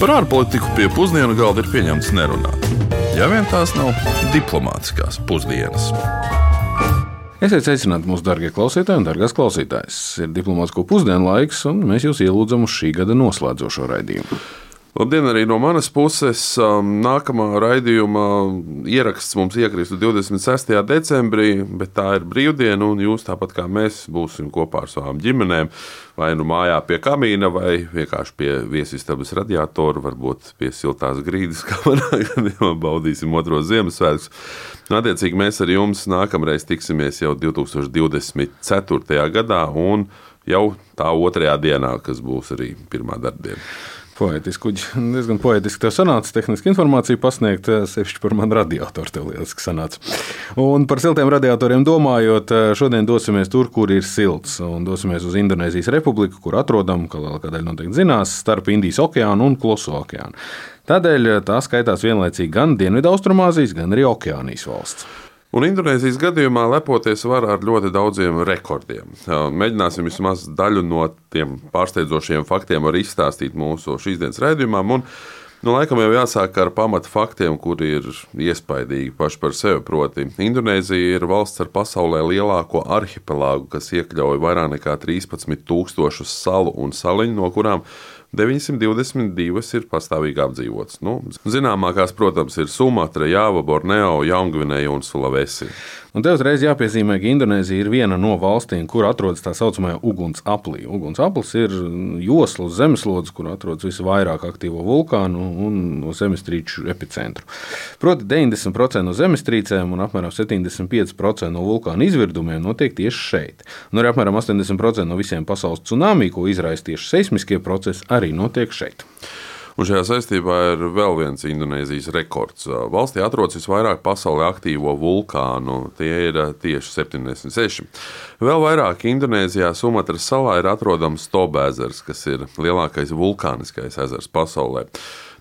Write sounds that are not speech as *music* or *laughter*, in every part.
Par ārpolitiku pie pusdienu galda ir pieņemts nerunāt. Ja vien tās nav diplomātiskās pusdienas. Esiet sveicināti mūsu darbie klausītāji un darbās klausītājas. Ir diplomātsko pusdienu laiks, un mēs jūs ielūdzam uz šī gada noslēdzošo raidījumu. Labdien arī no manas puses. Um, nākamā raidījuma ieraksts mums iekrist 26. decembrī, bet tā ir brīvdiena, un jūs tāpat kā mēs būsim kopā ar savām ģimenēm. Vai nu mājā pie kamīna, vai vienkārši pie viesistabas radiatora, varbūt pie siltās grīdas, *laughs* kā manā gadījumā baudīsim otro Ziemassvētkus. Nu, attiecīgi, mēs ar jums nākamreiz tiksimies jau 2024. gadā, un jau tā otrajā dienā, kas būs arī pirmā darbdiena. Poetiski, *laughs* diezgan poetiski tev sanāca tehniski informāciju pasniegt, eh, sevišķi par manu radiatoru. Tev lieliski sanāca. Un par siltiem radiatoriem domājot, eh, šodien dosimies tur, kur ir silts. Un dosimies uz Indonēzijas republiku, kur atrodam, kā lielākā daļa noteikti zinās, starp Indijas okeānu un Kluso okeānu. Tādēļ eh, tā skaitās vienlaicīgi gan Dienvidaustrumāzijas, gan arī Okeānijas valsts. Un Indonēzijas gadījumā lepoties var ar ļoti daudziem rekordiem. Mēģināsim vismaz daļu no tiem pārsteidzošiem faktiem izstāstīt mūsu šīsdienas raidījumā. Un, nu, laikam jau jāsāk ar pamatu faktiem, kuri ir iespaidīgi paši par sevi. Proti, Indonēzija ir valsts ar pasaulē lielāko arhipelāgu, kas iekļauj vairāk nekā 13,000 salu un saliņu, no kurām 922 ir pastāvīgi apdzīvotas. Nu, zināmākās, protams, ir Sumatra, Jāva, Borneo, Jaungvinēja un Sulawesi. Un te uzreiz jāpiezīmē, ka Indonēzija ir viena no valstīm, kur atrodas tā saucamā uguns aplī. Uguns aplis ir josla uz zemeslodes, kur atrodas visvairāk aktīvo vulkānu un no zemestrīču epicentru. Proti, 90% no zemestrīcēm un apmēram 75% no vulkāna izvirdumiem notiek tieši šeit. Un arī apmēram 80% no visiem pasaules tsunami, ko izraisa tieši seismiskie procesi, arī notiek šeit. Un šajā saistībā ir vēl viens Indonēzijas rekords. Valstī atrodas visvairāk pasaulē aktīvo vulkānu, tie ir tieši 76. Vēl vairāk Indonēzijā Sumatras salā ir atrodams Tobēzers, kas ir lielākais vulkāniskais ezers pasaulē.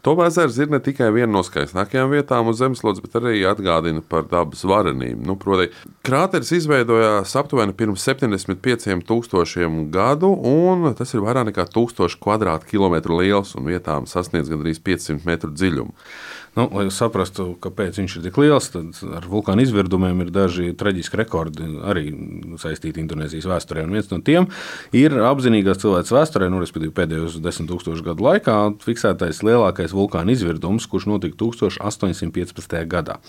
Tomēr ezers ir ne tikai viena no skaistākajām vietām uz Zemeslodes, bet arī atgādina par dabas varenību. Nu, proti, krāteris izveidojās aptuveni pirms 75,000 gadu, un tas ir vairāk nekā 1000 km2 liels un vietām sasniedz gandrīz 500 metru dziļumu. Nu, lai saprastu, kāpēc viņš ir tik liels, tad ar vulkānu izvirdumiem ir daži traģiski rekordi arī saistīti Indonēzijas vēsturē. Un viens no tiem ir apzinīgās cilvēks vēsturē, nu, respektīvi pēdējos desmit tūkstošu gadu laikā fiksētais lielākais vulkāna izvirdums, kurš notika 1815. gadā.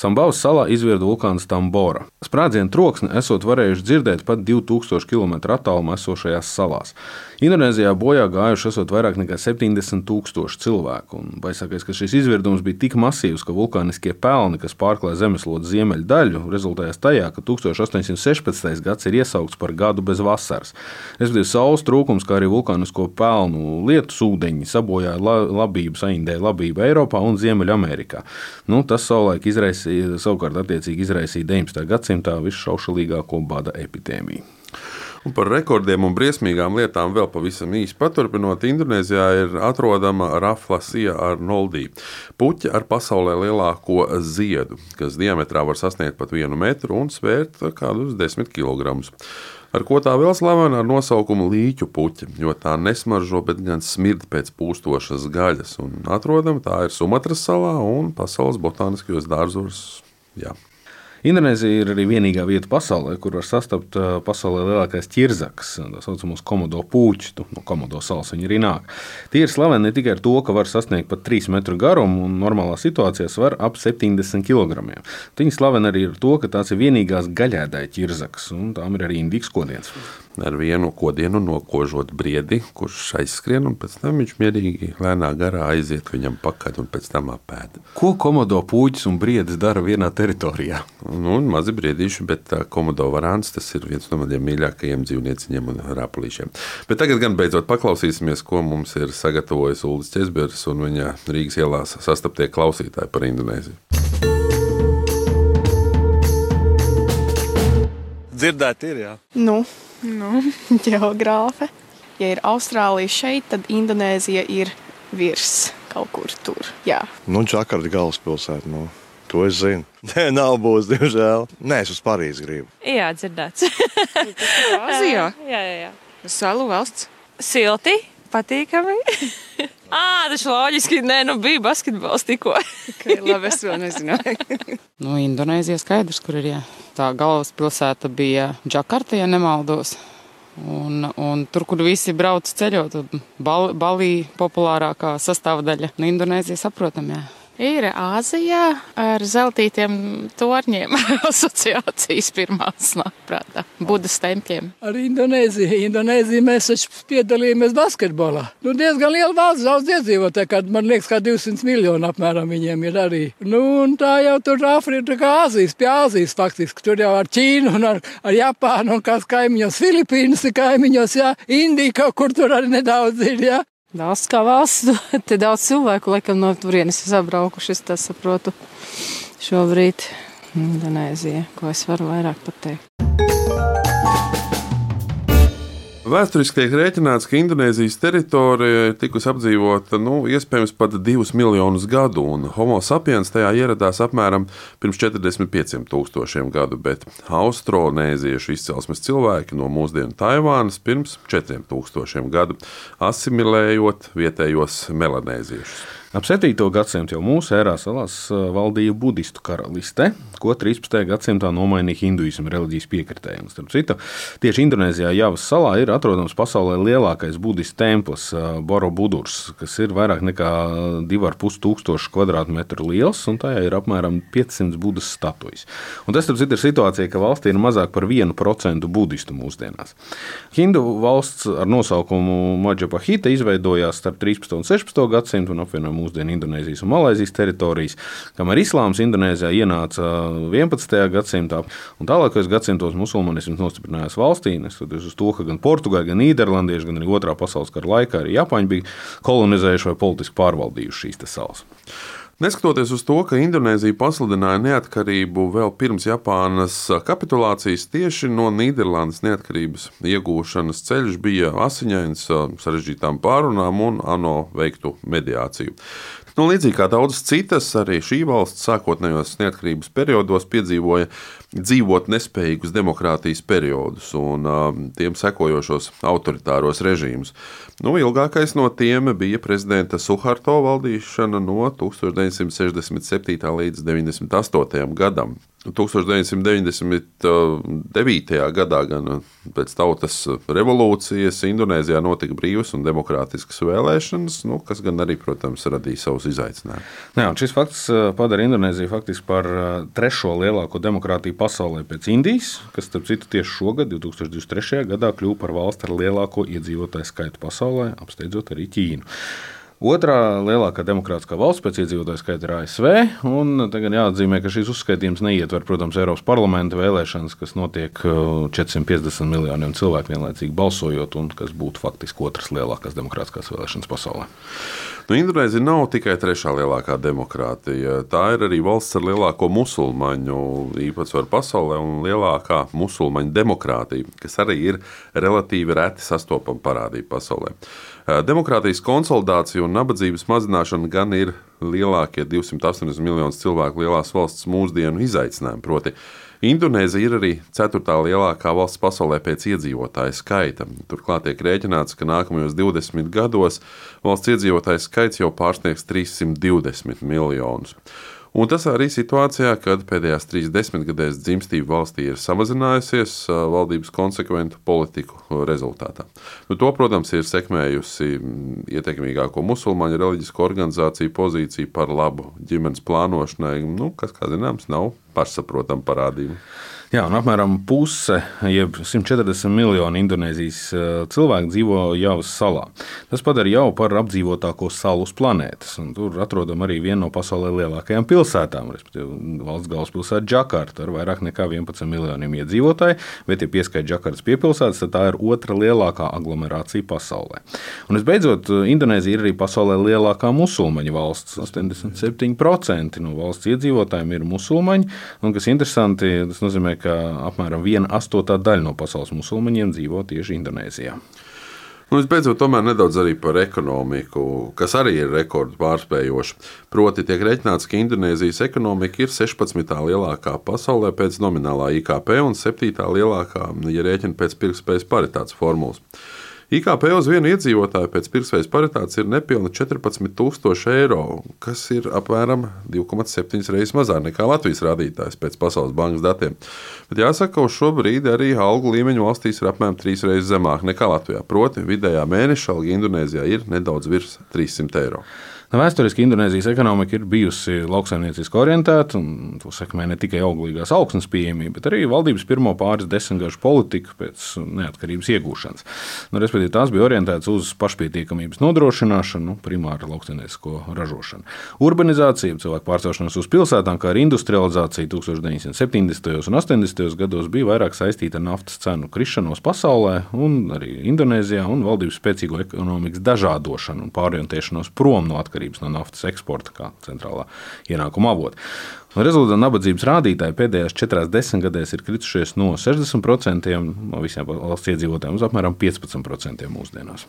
Sambaus salā izvirda vulkāns Tambora. Sprādzienu troksni esot varējuši dzirdēt pat 2000 km attālumā esošajās salās. Indonēzijā bojā gājuši esot vairāk nekā 70 tūkstoši cilvēku. Un baisākais, ka šis izvirdums bija tik masīvs, ka vulkāniskie pelni, kas pārklāja zemeslodes ziemeļu daļu, rezultējās tajā, ka 1816. gads ir iesaukts par gadu bez vasaras. Respektīvi, saules trūkums, kā arī vulkānisko pelnu lietus ūdeņi sabojāja labību, saindēja labību Eiropā un Ziemeļamerikā. Nu, tas savulaik izraisīja, savukārt attiecīgi izraisīja 19. gadsimtā visšaušalīgāko bada epidēmiju. Un par rekordiem un briesmīgām lietām vēl pavisam īsi paturpinot, Indonēzijā ir atrodama raflasija ar noldī. Puķa ar pasaulē lielāko ziedu, kas diametrā var sasniegt pat vienu metru un svērt kādus desmit kilogramus. Ar ko tā vēl slavena ar nosaukumu līķu puķa, jo tā nesmaržo, bet gan smird pēc pūstošas gaļas. Un atrodama tā ir Sumatras salā un pasaules botāniskajos dārzos. Jā. Indonēzija ir arī vienīgā vieta pasaulē, kur var sastapt pasaulē lielākais ķirzaks, tā saucamos komodo puķus. No komodo salas viņi arī nāk. Tie ir slaveni ne tikai ar to, ka var sasniegt pat 3 metru garumu un normālā situācijā var ap 70 kg. Viņi slaveni arī ar to, ka tās ir vienīgās gaļēdāja ķirzaks, un tām ir arī indīgs kodiens ar vienu kodienu nokožot briedi, kurš aizskrien, un pēc tam viņš mierīgi lēnā garā aiziet viņam pakaļ un pēc tam apēd. Ko komodo puķis un briedis dara vienā teritorijā? Nu, mazi briedīši, bet komodo varāns tas ir viens no maniem mīļākajiem dzīvnieciņiem un rāpulīšiem. Bet tagad gan beidzot paklausīsimies, ko mums ir sagatavojis Uldis Česbergs un viņa Rīgas ielās sastaptie klausītāji par Indonēziju. Dzirdēt, ir jā. Nu, Nu, *laughs* geogrāfe. Ja ir Austrālija šeit, tad Indonēzija ir virs kaut kur tur. Jā. Nu, Džakarta galvaspilsēta. Nu. To es zinu. *laughs* Nē, nav būs, diemžēl. Nē, es uz Parīzi gribu. Jā, dzirdēts. Azijā? *laughs* jā, jā, jā. Salu valsts. Silti, patīkami. *laughs* Ah, tas loģiski. Nē, nu bija basketbols tikko. okay, labi, es vēl nezināju. nu, Indonēzija skaidrs, kur ir. Jā. Tā galvaspilsēta bija Džakarta, ja nemaldos. Un, un tur, kur visi brauc ceļot, Bal Balī populārākā sastāvdaļa. Nu, Indonēzija saprotam, jā ir Āzijā ar zeltītiem torņiem. *laughs* asociācijas pirmās nāk prātā. Budas tempļiem. Ar Indonēziju. Indonēziju mēs taču piedalījāmies basketbolā. Nu, diezgan liela valsts, daudz iedzīvotāju, kad man liekas, ka 200 miljoni apmēram viņiem ir arī. Nu, un tā jau tur Āfrika, kā Āzijas, pie Āzijas faktiski. Tur jau ar Ķīnu un ar, ar Japānu un kāds kaimiņos, Filipīnas ir kaimiņos, jā, Indija kaut kur tur arī nedaudz ir, jā. Valsts kā valsts, *laughs* te daudz cilvēku laikam no turienes sabraukuši, es tas saprotu šobrīd. Indonēzija, ko es varu vairāk pateikt. Vēsturiski tiek rēķināts, ka Indonēzijas teritorija ir tikusi apdzīvota nu, iespējams pat divus miljonus gadu, un Homo sapiens tajā ieradās apmēram pirms 45 tūkstošiem gadu, bet austronēziešu izcelsmes cilvēki no mūsdienu Taivānas pirms 4000 gadu, asimilējot vietējos melanēziešus. Ap 7. gadsimtu jau mūsu ērā salās valdīja budistu karaliste, ko 13. gadsimtā nomainīja hinduismu reliģijas piekritēji. Starp citu, tieši Indonēzijā Javas salā ir atrodams pasaulē lielākais budistu templis Borobudurs, kas ir vairāk nekā 2,5 tūkstoši kvadrātmetru liels, un tajā ir apmēram 500 budas statujas. Un tas, starp citu, ir situācija, ka valstī ir mazāk par 1% budistu mūsdienās. Hindu valsts ar nosaukumu Maģapahita izveidojās starp 13. un 16. gadsimtu un apvienojumu mūsdienu Indonēzijas un Malaisijas teritorijas, kamēr islāms Indonēzijā ienāca 11. gadsimtā un tālākajos gadsimtos musulmanisms nostiprinājās valstī, neskatoties uz to, ka gan portugāļi, gan nīderlandieši, gan arī otrā pasaules kara laikā arī Japāņi bija kolonizējuši vai politiski pārvaldījuši šīs salas. Neskatoties uz to, ka Indonēzija pasludināja neatkarību vēl pirms Japānas kapitulācijas, tieši no Nīderlandes neatkarības iegūšanas ceļš bija asiņains, sarežģītām pārunām un ANO veiktu mediāciju. Nu, līdzīgi kā daudzas citas, arī šī valsts sākotnējos neatkarības periodos piedzīvoja dzīvot nespējīgus demokrātijas periodus un uh, tiem sekojošos autoritāros režīmus. Nu, ilgākais no tiem bija prezidenta Suharto valdīšana no 1967. līdz 1998. gadam. 1999. gadā, gan pēc tautas revolūcijas, Indonēzijā notika brīvas un demokrātiskas vēlēšanas, nu, kas gan arī, protams, radīja savus izaicinājumus. Jā, šis fakts uh, padara Indonēziju faktiski par uh, trešo lielāko demokrātiju pasaulē pēc Indijas, kas, starp citu, tieši šogad, 2023. gadā, kļuva par valsti ar lielāko iedzīvotāju skaitu pasaulē, apsteidzot arī Ķīnu. Otrā lielākā demokrātiskā valsts pēc iedzīvotāju skaita ir ASV. Tagad jāatzīmē, ka šīs uzskaitījums neietver, protams, Eiropas parlamenta vēlēšanas, kas notiek 450 uh, miljoniem cilvēku vienlaicīgi balsojot, un kas būtu faktiski otras lielākās demokrātiskās vēlēšanas pasaulē. Nu, Indonēzija nav tikai trešā lielākā demokrātija. Tā ir arī valsts ar lielāko musulmaņu īpatsvaru pasaulē un lielākā musulmaņu demokrātija, kas arī ir relatīvi reti sastopama parādība pasaulē. Demokrātijas konsolidācija un nabadzības mazināšana gan ir lielākie 280 miljonus cilvēku lielās valsts mūsdienu izaicinājumi. Proti, Indonēzija ir arī ceturtā lielākā valsts pasaulē pēc iedzīvotāju skaita. Turklāt tiek rēķināts, ka nākamajos 20 gados valsts iedzīvotāju skaits jau pārsniegs 320 miljonus. Un tas arī situācijā, kad pēdējās trīs desmitgadēs dzimstība valstī ir samazinājusies valdības konsekventu politiku rezultātā. Nu, to, protams, ir sekmējusi ietekmīgāko musulmaņu reliģisko organizāciju pozīciju par labu ģimenes plānošanai, nu, kas, kā zināms, nav pašsaprotama parādība. Jā, un apmēram puse, jeb 140 miljoni Indonēzijas eh, cilvēku dzīvo Javas salā. Tas padara jau par apdzīvotāko salu uz planētas. Tur atrodam arī vienu no pasaulē lielākajām pilsētām, respektīvi valsts galvaspilsēta Džakarta ar vairāk nekā 11 miljoniem iedzīvotāju. Bet, ja pieskaitām Džakartas piepilsētas, tad tā ir otra lielākā aglomerācija pasaulē. Un visbeidzot, Indonēzija ir arī pasaulē lielākā musulmaņu valsts. 87% no valsts iedzīvotājiem ir musulmaņi. Un, kas interesanti, tas nozīmē, ka apmēram viena astotā daļa no pasaules musulmaņiem dzīvo tieši Indonēzijā. Un visbeidzot, tomēr nedaudz arī par ekonomiku, kas arī ir rekords pārspējoša. Proti, tiek rēķināts, ka Indonēzijas ekonomika ir 16. lielākā pasaulē pēc nominālā IKP un 7. lielākā, ja rēķina pēc pirktspējas paritātes formulas. IKP uz vienu iedzīvotāju pēc pirksveids paritātes ir nepilni 14,000 eiro, kas ir apmēram 2,7 reizes mazāk nekā Latvijas rādītājs pēc Pasaules bankas datiem. Bet jāsaka, ka uz šo brīdi arī algu līmeņu valstīs ir apmēram trīs reizes zemāk nekā Latvijā. Proti, vidējā mēneša alga Indonēzijā ir nedaudz virs 300 eiro. Nu, vēsturiski Indonēzijas ekonomika ir bijusi lauksaimnieciski orientēta, un to sekmē ne tikai auglīgās augsnes pieejamība, bet arī valdības pirmo pāris desmitgažu politika pēc neatkarības iegūšanas. Nu, respektīvi, tās bija orientētas uz pašpietiekamības nodrošināšanu, nu, primāri lauksaimniecisko ražošanu. Urbanizācija, cilvēku pārcelšanās uz pilsētām, kā arī industrializācija 1970. un 80. gados bija vairāk saistīta ar naftas cenu krišanos pasaulē, un arī Indonēzijā, un valdības spēcīgo ekonomikas dažādošanu un pārorientēšanos prom no atkarības atkarības no naftas eksporta kā centrālā ienākuma avota. Rezultātā nabadzības rādītāji pēdējās četrās desmitgadēs ir kritušies no 60% no visiem valsts iedzīvotājiem uz apmēram 15% mūsdienās.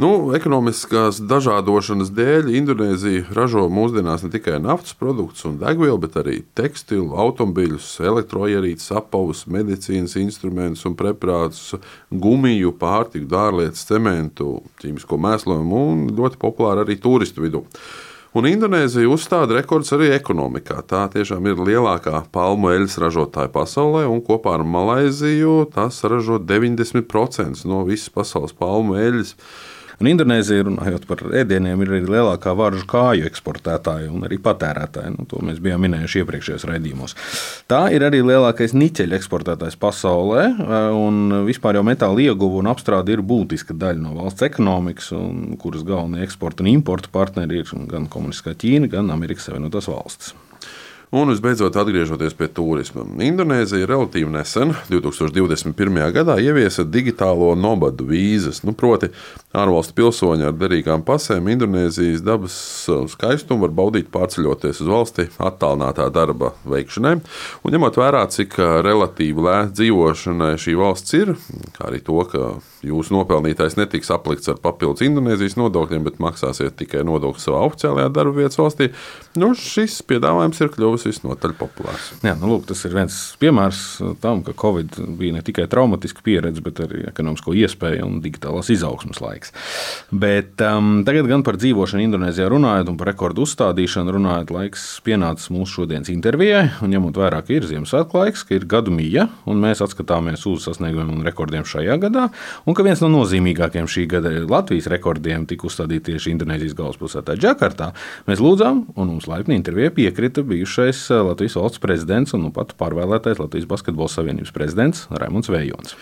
Nu, ekonomiskās dažādošanas dēļ Indonēzija ražo mūsdienās ne tikai naftas produktus un degvielu, bet arī tekstilu, automobiļus, elektroierīces, apavus, medicīnas instrumentus un preparātus, gumiju, pārtiku, dārlietas, cementu, ķīmisko mēslojumu un ļoti populāri arī turistu vidū. Un Indonēzija uzstāda rekords arī ekonomikā. Tā tiešām ir lielākā palmu eļļas ražotāja pasaulē, un kopā ar Malaiziju tas ražo 90% no visas pasaules palmu eļļas. Un Indonēzija, runājot par ēdieniem, ir arī lielākā varžu kāju eksportētāja un arī patērētāja. Nu, to mēs bijām minējuši iepriekšējos raidījumos. Tā ir arī lielākais niķeļa eksportētājs pasaulē, un vispār jau metāla ieguva un apstrāde ir būtiska daļa no valsts ekonomikas, kuras galvenie eksporta un importa partneri ir gan komunistiskā Ķīna, gan Amerikas Savienotās valstis. Un visbeidzot, atgriežoties pie turisma. Indonēzija relatīvi nesen, 2021. gadā, ieviesa digitālo nobadu vīzas. Nu, proti, ārvalstu pilsoņi ar derīgām pasēm Indonēzijas dabas skaistumu var baudīt pārceļoties uz valsti attālinātā darba veikšanai. Un ņemot vērā, cik relatīvi lēta dzīvošanai šī valsts ir, kā arī to, ka jūsu nopelnītais netiks aplikts ar papildus Indonēzijas nodokļiem, bet maksāsiet tikai nodokli savā oficiālajā darba vietas valstī, nu, šis piedāvājums ir kļuvis visnotaļ populārs. Jā, nu, lūk, tas ir viens piemērs tam, ka Covid bija ne tikai traumatiska pieredze, bet arī ekonomisko iespēju un digitālās izaugsmas laiks. Bet um, tagad gan par dzīvošanu Indonēzijā runājot un par rekordu uzstādīšanu runājot, laiks pienācis mūsu šodienas intervijai. Un ņemot vērā, ka ir Ziemassvētku laiks, ka ir gadu mija, un mēs atskatāmies uz sasniegumiem un rekordiem šajā gadā, un ka viens no nozīmīgākajiem šī gada Latvijas rekordiem tika uzstādīts tieši Indonēzijas galvaspilsētā Džakartā, mēs lūdzām, un mums laipni intervijā piekrita bijušais eh, Latvijas valsts prezidents un nu pat pārvēlētais Latvijas Basketbola Savienības prezidents Raimons Vējons.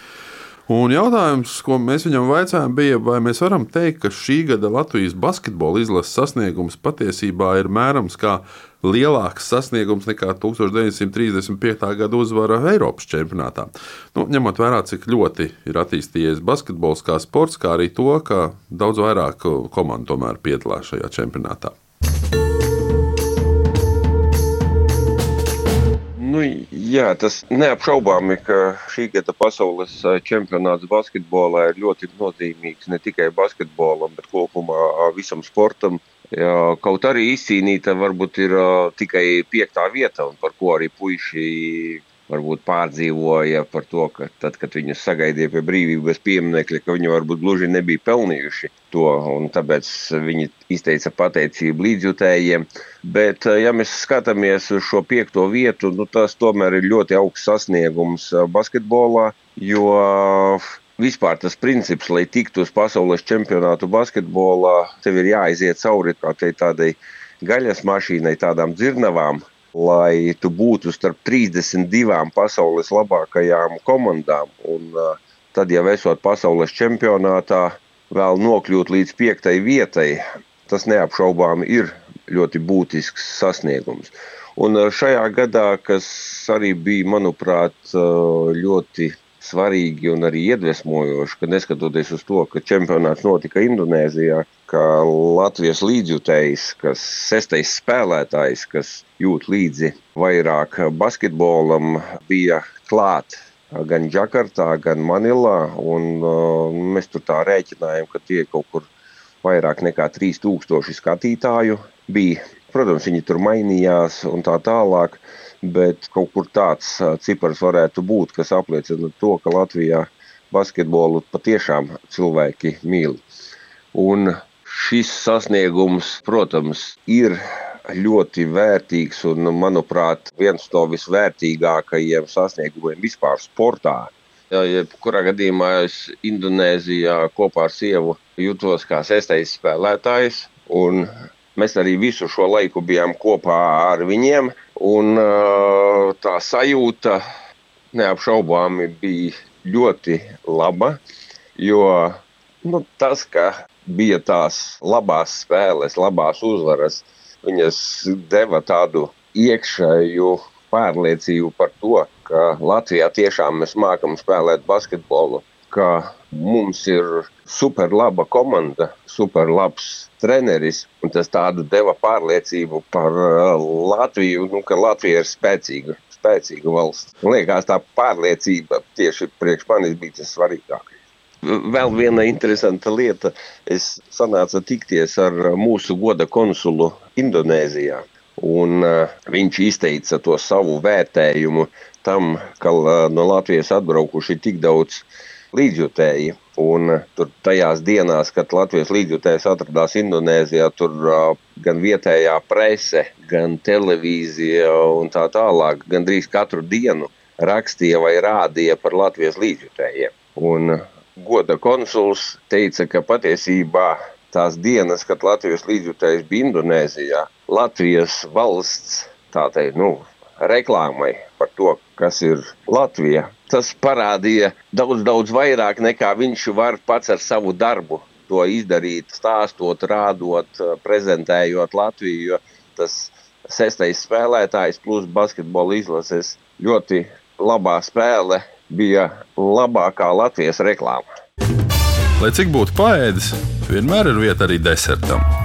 Un jautājums, ko mēs viņam vaicājām, bija, vai mēs varam teikt, ka šī gada Latvijas basketbola izlases sasniegums patiesībā ir mērams kā lielāks sasniegums nekā 1935. gada uzvara Eiropas čempionātā. Nu, ņemot vērā, cik ļoti ir attīstījies basketbols kā sports, kā arī to, ka daudz vairāk komandu tomēr piedalās šajā čempionātā. Nu, jā, tas neapšaubāmi, ka šī gada pasaules čempionāts basketbolā ir ļoti nozīmīgs ne tikai basketbolam, bet kopumā visam sportam. Jā, kaut arī izcīnīta varbūt ir tikai piektā vieta, un par ko arī puiši varbūt pārdzīvoja par to, ka tad, kad viņus sagaidīja pie brīvības pieminiekļa, ka viņi varbūt gluži nebija pelnījuši to, un tāpēc viņi izteica pateicību līdzjutējiem. Bet, ja mēs skatāmies uz šo piekto vietu, nu, tas tomēr ir ļoti augsts sasniegums basketbolā, jo vispār tas princips, lai tiktu uz pasaules čempionātu basketbolā, tev ir jāiziet cauri tādai gaļas mašīnai, tādām dzirnavām, lai tu būtu starp 32 pasaules labākajām komandām. Un, tad, ja esot pasaules čempionātā, vēl nokļūt līdz piektai vietai, tas neapšaubām ir ļoti būtisks sasniegums. Un šajā gadā, kas arī bija, manuprāt, ļoti svarīgi un arī iedvesmojoši, ka neskatoties uz to, ka čempionāts notika Indonēzijā, ka Latvijas līdzjutējs, kas sestais spēlētājs, kas jūt līdzi vairāk basketbolam, bija klāt gan Džakartā, gan Manilā. Un, uh, mēs tur tā rēķinājām, ka tie kaut kur vairāk nekā 3000 skatītāju bija. Protams, viņi tur mainījās un tā tālāk. Bet kaut kur tāds cipars varētu būt, kas apliecina to, ka Latvijā basketbolu patiešām cilvēki mīl. Un šis sasniegums, protams, ir ļoti vērtīgs un, manuprāt, viens no visvērtīgākajiem sasniegumiem vispār sportā. Jebkurā gadījumā es Indonēzijā kopā ar sievu jutos kā sestais spēlētājs. Mēs arī visu šo laiku bijām kopā ar viņiem. Un, tā sajūta neapšaubāmi bija ļoti laba. Jo nu, tas, ka bija tās labās spēles, labās uzvaras, viņas deva tādu iekšēju pārliecību par to, ka Latvijā tiešām mēs mākam spēlēt basketbolu, ka mums ir superlaba komanda, superlabs treneris, tas tādu deva pārliecību par Latviju, nu, ka Latvija ir spēcīga, spēcīga valsts. Man liekas, tā pārliecība tieši priekš manis bija tas svarīgākais. Vēl viena interesanta lieta. Es sanācu tikties ar mūsu goda konsulu Indonēzijā. Un, uh, viņš izteica to savu vērtējumu tam, ka uh, no Latvijas atbraukuši tik daudz līdzjutēji. Un uh, tur tajās dienās, kad Latvijas līdzjutējs atradās Indonēzijā, tur uh, gan vietējā prese, gan televīzija un tā tālāk, gandrīz katru dienu rakstīja vai rādīja par Latvijas līdzjutējiem. Un, uh, goda konsuls teica, ka patiesībā tās dienas, kad Latvijas līdzjutējs bija Indonēzijā, Latvijas valsts tādai, nu, reklāmai par to, kas ir Latvija. Tas parādīja daudz, daudz vairāk nekā viņš var pats ar savu darbu to izdarīt, stāstot, rādot, prezentējot Latviju. Tas sestais spēlētājs plus basketbola izlases ļoti labā spēle bija labākā Latvijas reklāma. Lai cik būtu paēdis, vienmēr ir vieta arī desertam.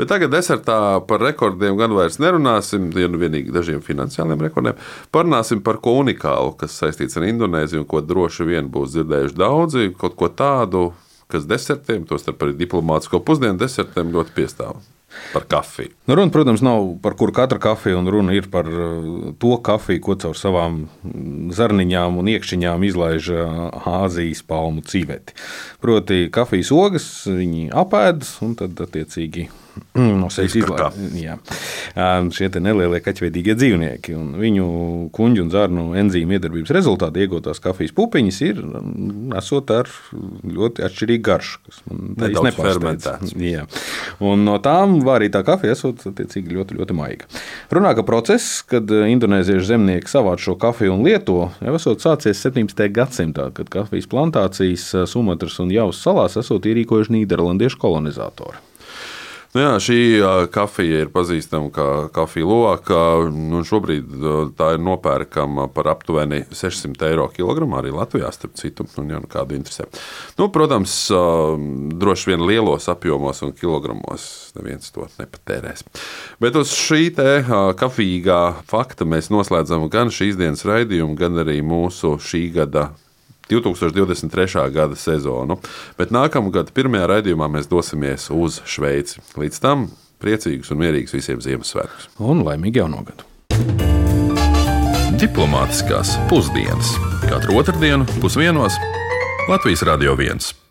Bet tagad desertā par rekordiem gan vairs nerunāsim, ja nu vienīgi dažiem finansiāliem rekordiem. Parunāsim par ko unikālu, kas saistīts ar Indonēziju un ko droši vien būs dzirdējuši daudzi. Kaut ko tādu, kas desertiem, tostarp arī diplomātsko pusdienu desertiem ļoti piestāv. Par kafiju. Nu, runa, protams, nav par kuru katra kafija, un runa ir par uh, to kafiju, ko caur savām zarniņām un iekšķiņām izlaiž uh, Āzijas palmu cīveti. Proti, kafijas ogas viņi apēdas un tad, attiecīgi, no sevis izlaiž. Šie nelielie kaķveidīgie dzīvnieki, un viņu kuģu un zarnu enzīmu iedarbības rezultātā iegūtās kafijas pupiņas ir mm, esot ar ļoti atšķirīgu garšu, kas man nedaudz fermentēts. Jā. Un no tām vārītā kafija esot attiecīgi ļoti, ļoti maiga. Runā, ka process, kad indonēziešu zemnieki savāc šo kafiju un lieto, jau esot sācies 17. gadsimtā, kad kafijas plantācijas Sumatras un Javas salās esot ierīkojuši Nīderlandiešu kolonizatori. Nu jā, šī kafija ir pazīstama kā kafija loka. Nu, šobrīd tā ir nopērkama par aptuveni 600 eiro kilogramā arī Latvijā, starp citu, un, ja nu kādu interesē. Nu, protams, droši vien lielos apjomos un kilogramos neviens to nepatērēs. Bet uz šī kafīgā fakta mēs noslēdzam gan šīs dienas raidījumu, gan arī mūsu šī gada 2023. gada sezonu. Bet nākamgad, pirmajā raidījumā, mēs dosimies uz Šveici. Līdz tam priecīgus un mierīgus visiem Ziemassvētkus. Un laimīgu jauno gadu! Diplomātiskās pusdienas katru otrdienu pusdienos Latvijas Radio 1.